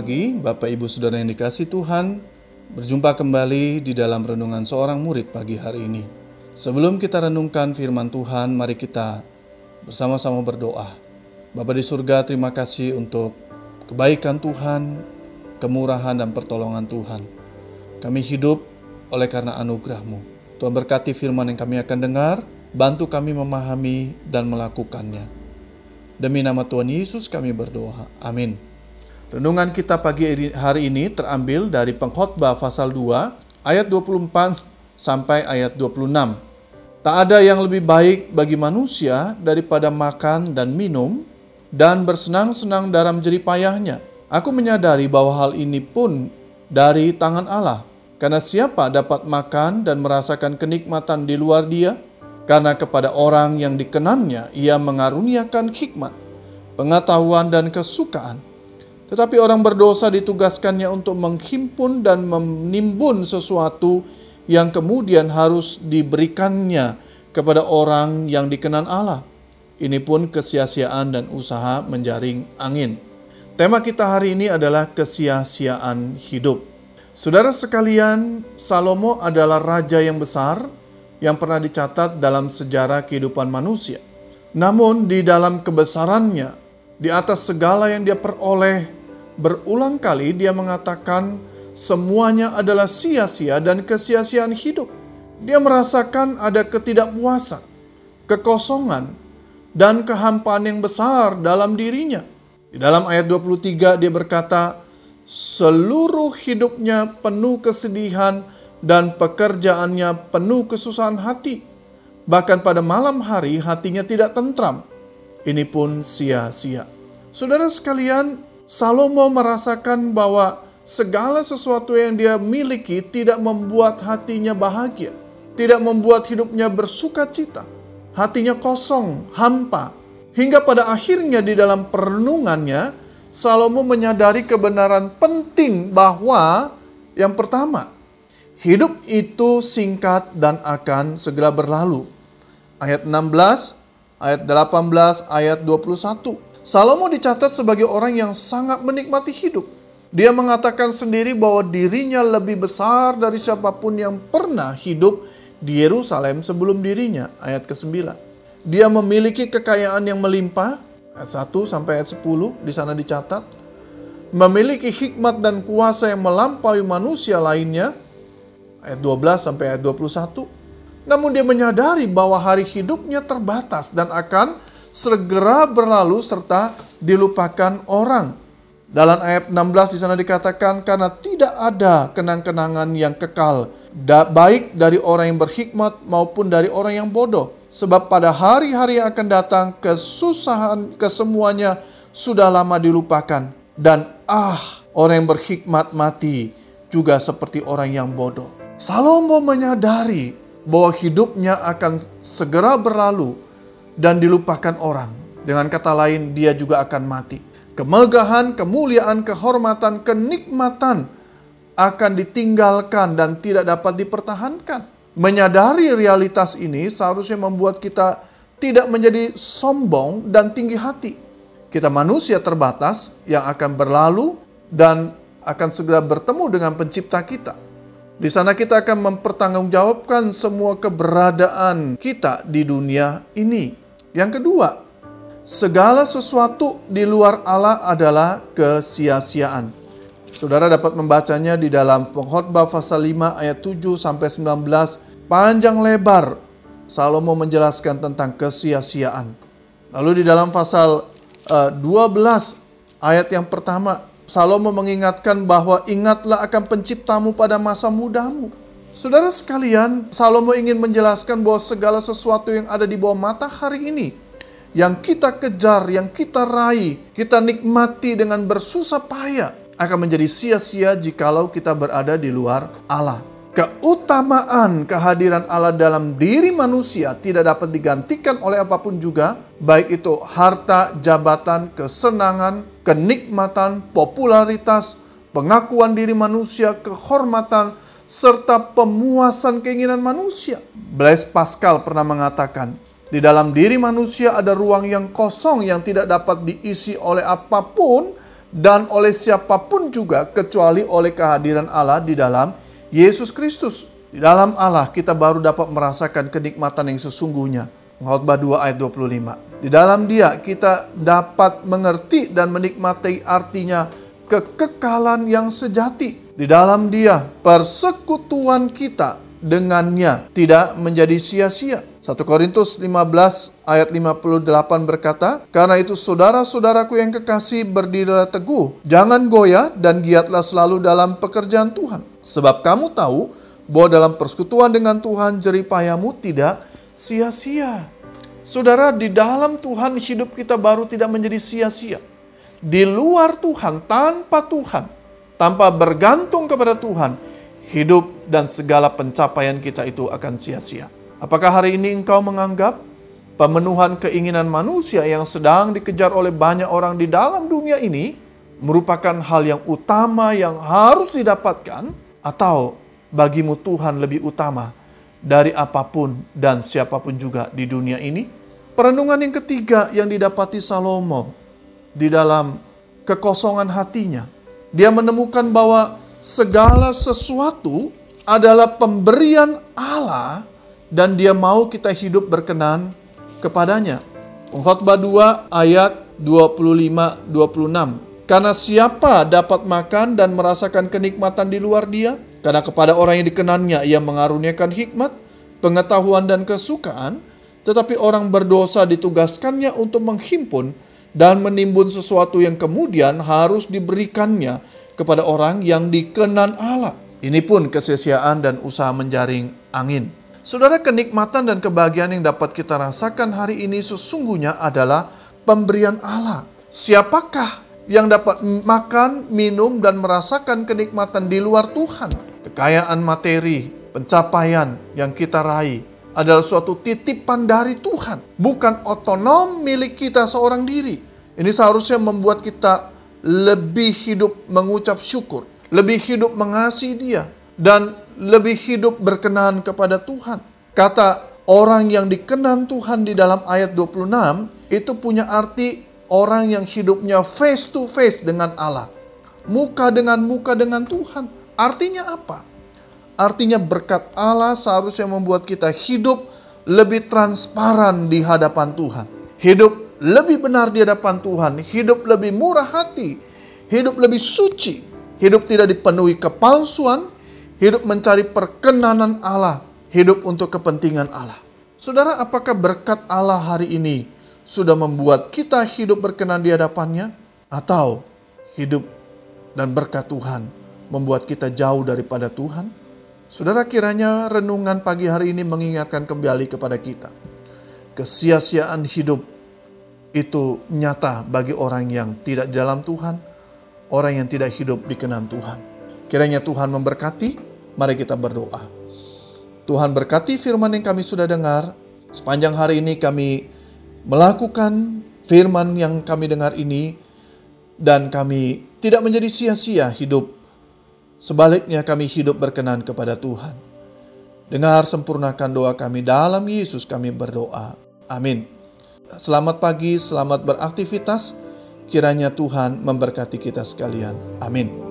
pagi, Bapak Ibu Saudara yang dikasih Tuhan. Berjumpa kembali di dalam renungan seorang murid pagi hari ini. Sebelum kita renungkan firman Tuhan, mari kita bersama-sama berdoa. Bapa di surga, terima kasih untuk kebaikan Tuhan, kemurahan dan pertolongan Tuhan. Kami hidup oleh karena anugerah-Mu. Tuhan berkati firman yang kami akan dengar, bantu kami memahami dan melakukannya. Demi nama Tuhan Yesus kami berdoa. Amin. Renungan kita pagi hari ini terambil dari pengkhotbah pasal 2 ayat 24 sampai ayat 26. Tak ada yang lebih baik bagi manusia daripada makan dan minum dan bersenang-senang dalam jeripayahnya. Aku menyadari bahwa hal ini pun dari tangan Allah. Karena siapa dapat makan dan merasakan kenikmatan di luar dia? Karena kepada orang yang dikenannya ia mengaruniakan hikmat, pengetahuan dan kesukaan tetapi orang berdosa ditugaskannya untuk menghimpun dan menimbun sesuatu yang kemudian harus diberikannya kepada orang yang dikenan Allah. Ini pun kesia-siaan dan usaha menjaring angin. Tema kita hari ini adalah kesia-siaan hidup. Saudara sekalian, Salomo adalah raja yang besar yang pernah dicatat dalam sejarah kehidupan manusia. Namun di dalam kebesarannya, di atas segala yang dia peroleh Berulang kali dia mengatakan semuanya adalah sia-sia dan kesia-siaan hidup. Dia merasakan ada ketidakpuasan, kekosongan, dan kehampaan yang besar dalam dirinya. Di dalam ayat 23 dia berkata, seluruh hidupnya penuh kesedihan dan pekerjaannya penuh kesusahan hati. Bahkan pada malam hari hatinya tidak tentram. Ini pun sia-sia. Saudara sekalian, Salomo merasakan bahwa segala sesuatu yang dia miliki tidak membuat hatinya bahagia, tidak membuat hidupnya bersuka cita. Hatinya kosong, hampa. Hingga pada akhirnya di dalam perenungannya, Salomo menyadari kebenaran penting bahwa yang pertama, hidup itu singkat dan akan segera berlalu. Ayat 16, ayat 18, ayat 21. Salomo dicatat sebagai orang yang sangat menikmati hidup. Dia mengatakan sendiri bahwa dirinya lebih besar dari siapa pun yang pernah hidup di Yerusalem sebelum dirinya. Ayat ke-9. Dia memiliki kekayaan yang melimpah. Ayat 1 sampai ayat 10 di sana dicatat. Memiliki hikmat dan kuasa yang melampaui manusia lainnya. Ayat 12 sampai ayat 21. Namun dia menyadari bahwa hari hidupnya terbatas dan akan segera berlalu serta dilupakan orang. Dalam ayat 16 di sana dikatakan karena tidak ada kenang-kenangan yang kekal baik dari orang yang berhikmat maupun dari orang yang bodoh. Sebab pada hari-hari yang akan datang kesusahan kesemuanya sudah lama dilupakan dan ah orang yang berhikmat mati juga seperti orang yang bodoh. Salomo menyadari bahwa hidupnya akan segera berlalu dan dilupakan orang. Dengan kata lain, dia juga akan mati. Kemegahan, kemuliaan, kehormatan, kenikmatan akan ditinggalkan dan tidak dapat dipertahankan. Menyadari realitas ini seharusnya membuat kita tidak menjadi sombong dan tinggi hati. Kita manusia terbatas yang akan berlalu dan akan segera bertemu dengan pencipta kita. Di sana kita akan mempertanggungjawabkan semua keberadaan kita di dunia ini. Yang kedua, segala sesuatu di luar Allah adalah kesia-siaan. Saudara dapat membacanya di dalam pengkhotbah pasal 5 ayat 7 sampai 19 panjang lebar Salomo menjelaskan tentang kesia-siaan. Lalu di dalam pasal uh, eh, 12 ayat yang pertama Salomo mengingatkan bahwa ingatlah akan penciptamu pada masa mudamu. Saudara sekalian, Salomo ingin menjelaskan bahwa segala sesuatu yang ada di bawah matahari ini, yang kita kejar, yang kita raih, kita nikmati dengan bersusah payah, akan menjadi sia-sia jikalau kita berada di luar Allah. Keutamaan kehadiran Allah dalam diri manusia tidak dapat digantikan oleh apa pun juga, baik itu harta, jabatan, kesenangan, kenikmatan, popularitas, pengakuan diri manusia, kehormatan, serta pemuasan keinginan manusia. Blaise Pascal pernah mengatakan, di dalam diri manusia ada ruang yang kosong yang tidak dapat diisi oleh apa pun dan oleh siapa pun juga kecuali oleh kehadiran Allah di dalam Yesus Kristus. Di dalam Allah kita baru dapat merasakan kenikmatan yang sesungguhnya. Khotbah 2 ayat 25. Di dalam dia kita dapat mengerti dan menikmati artinya kekekalan yang sejati. Di dalam dia persekutuan kita dengannya tidak menjadi sia-sia. 1 Korintus 15 ayat 58 berkata, Karena itu saudara-saudaraku yang kekasih berdirilah teguh, jangan goyah dan giatlah selalu dalam pekerjaan Tuhan. Sebab kamu tahu bahwa dalam persekutuan dengan Tuhan jeripayamu tidak sia-sia. Saudara, di dalam Tuhan hidup kita baru tidak menjadi sia-sia. Di luar Tuhan, tanpa Tuhan, tanpa bergantung kepada Tuhan, hidup dan segala pencapaian kita itu akan sia-sia. Apakah hari ini engkau menganggap pemenuhan keinginan manusia yang sedang dikejar oleh banyak orang di dalam dunia ini merupakan hal yang utama yang harus didapatkan atau bagimu Tuhan lebih utama dari apa pun dan siapa pun juga di dunia ini? Perenungan yang ketiga yang didapati Salomo di dalam kekosongan hatinya, dia menemukan bahwa segala sesuatu adalah pemberian Allah dan dia mau kita hidup berkenan kepadanya. Khotbah 2 ayat 25-26. Karena siapa dapat makan dan merasakan kenikmatan di luar dia? Karena kepada orang yang dikenannya ia mengaruniakan hikmat, pengetahuan dan kesukaan, tetapi orang berdosa ditugaskannya untuk menghimpun dan menimbun sesuatu yang kemudian harus diberikannya kepada orang yang dikenan Allah. Ini pun kesia-siaan dan usaha menjaring angin. Saudara, kenikmatan dan kebahagiaan yang dapat kita rasakan hari ini sesungguhnya adalah pemberian Allah. Siapakah yang dapat makan, minum, dan merasakan kenikmatan di luar Tuhan? Kekayaan materi, pencapaian yang kita raih adalah suatu titipan dari Tuhan, bukan otonom milik kita seorang diri. Ini seharusnya membuat kita lebih hidup mengucap syukur, lebih hidup mengasihi Dia, dan lebih hidup berkenan kepada Tuhan. Kata orang yang dikenan Tuhan di dalam ayat 26 itu punya arti orang yang hidupnya face to face dengan Allah. Muka dengan muka dengan Tuhan. Artinya apa? Artinya berkat Allah seharusnya membuat kita hidup lebih transparan di hadapan Tuhan. Hidup lebih benar di hadapan Tuhan, hidup lebih murah hati, hidup lebih suci, hidup tidak dipenuhi kepalsuan, hidup mencari perkenanan Allah, hidup untuk kepentingan Allah. Saudara, apakah berkat Allah hari ini sudah membuat kita hidup berkenan di hadapannya? Atau hidup dan berkat Tuhan membuat kita jauh daripada Tuhan? Saudara kiranya renungan pagi hari ini mengingatkan kembali kepada kita. Kesia-siaan hidup itu nyata bagi orang yang tidak dalam Tuhan, orang yang tidak hidup di kenan Tuhan. Kiranya Tuhan memberkati, mari kita berdoa. Tuhan berkati firman yang kami sudah dengar, sepanjang hari ini kami melakukan firman yang kami dengar ini, dan kami tidak menjadi sia-sia hidup. Sebaliknya kami hidup berkenan kepada Tuhan. Dengar sempurnakan doa kami dalam Yesus kami berdoa. Amin. Selamat pagi, selamat beraktivitas. Kiranya Tuhan memberkati kita sekalian. Amin.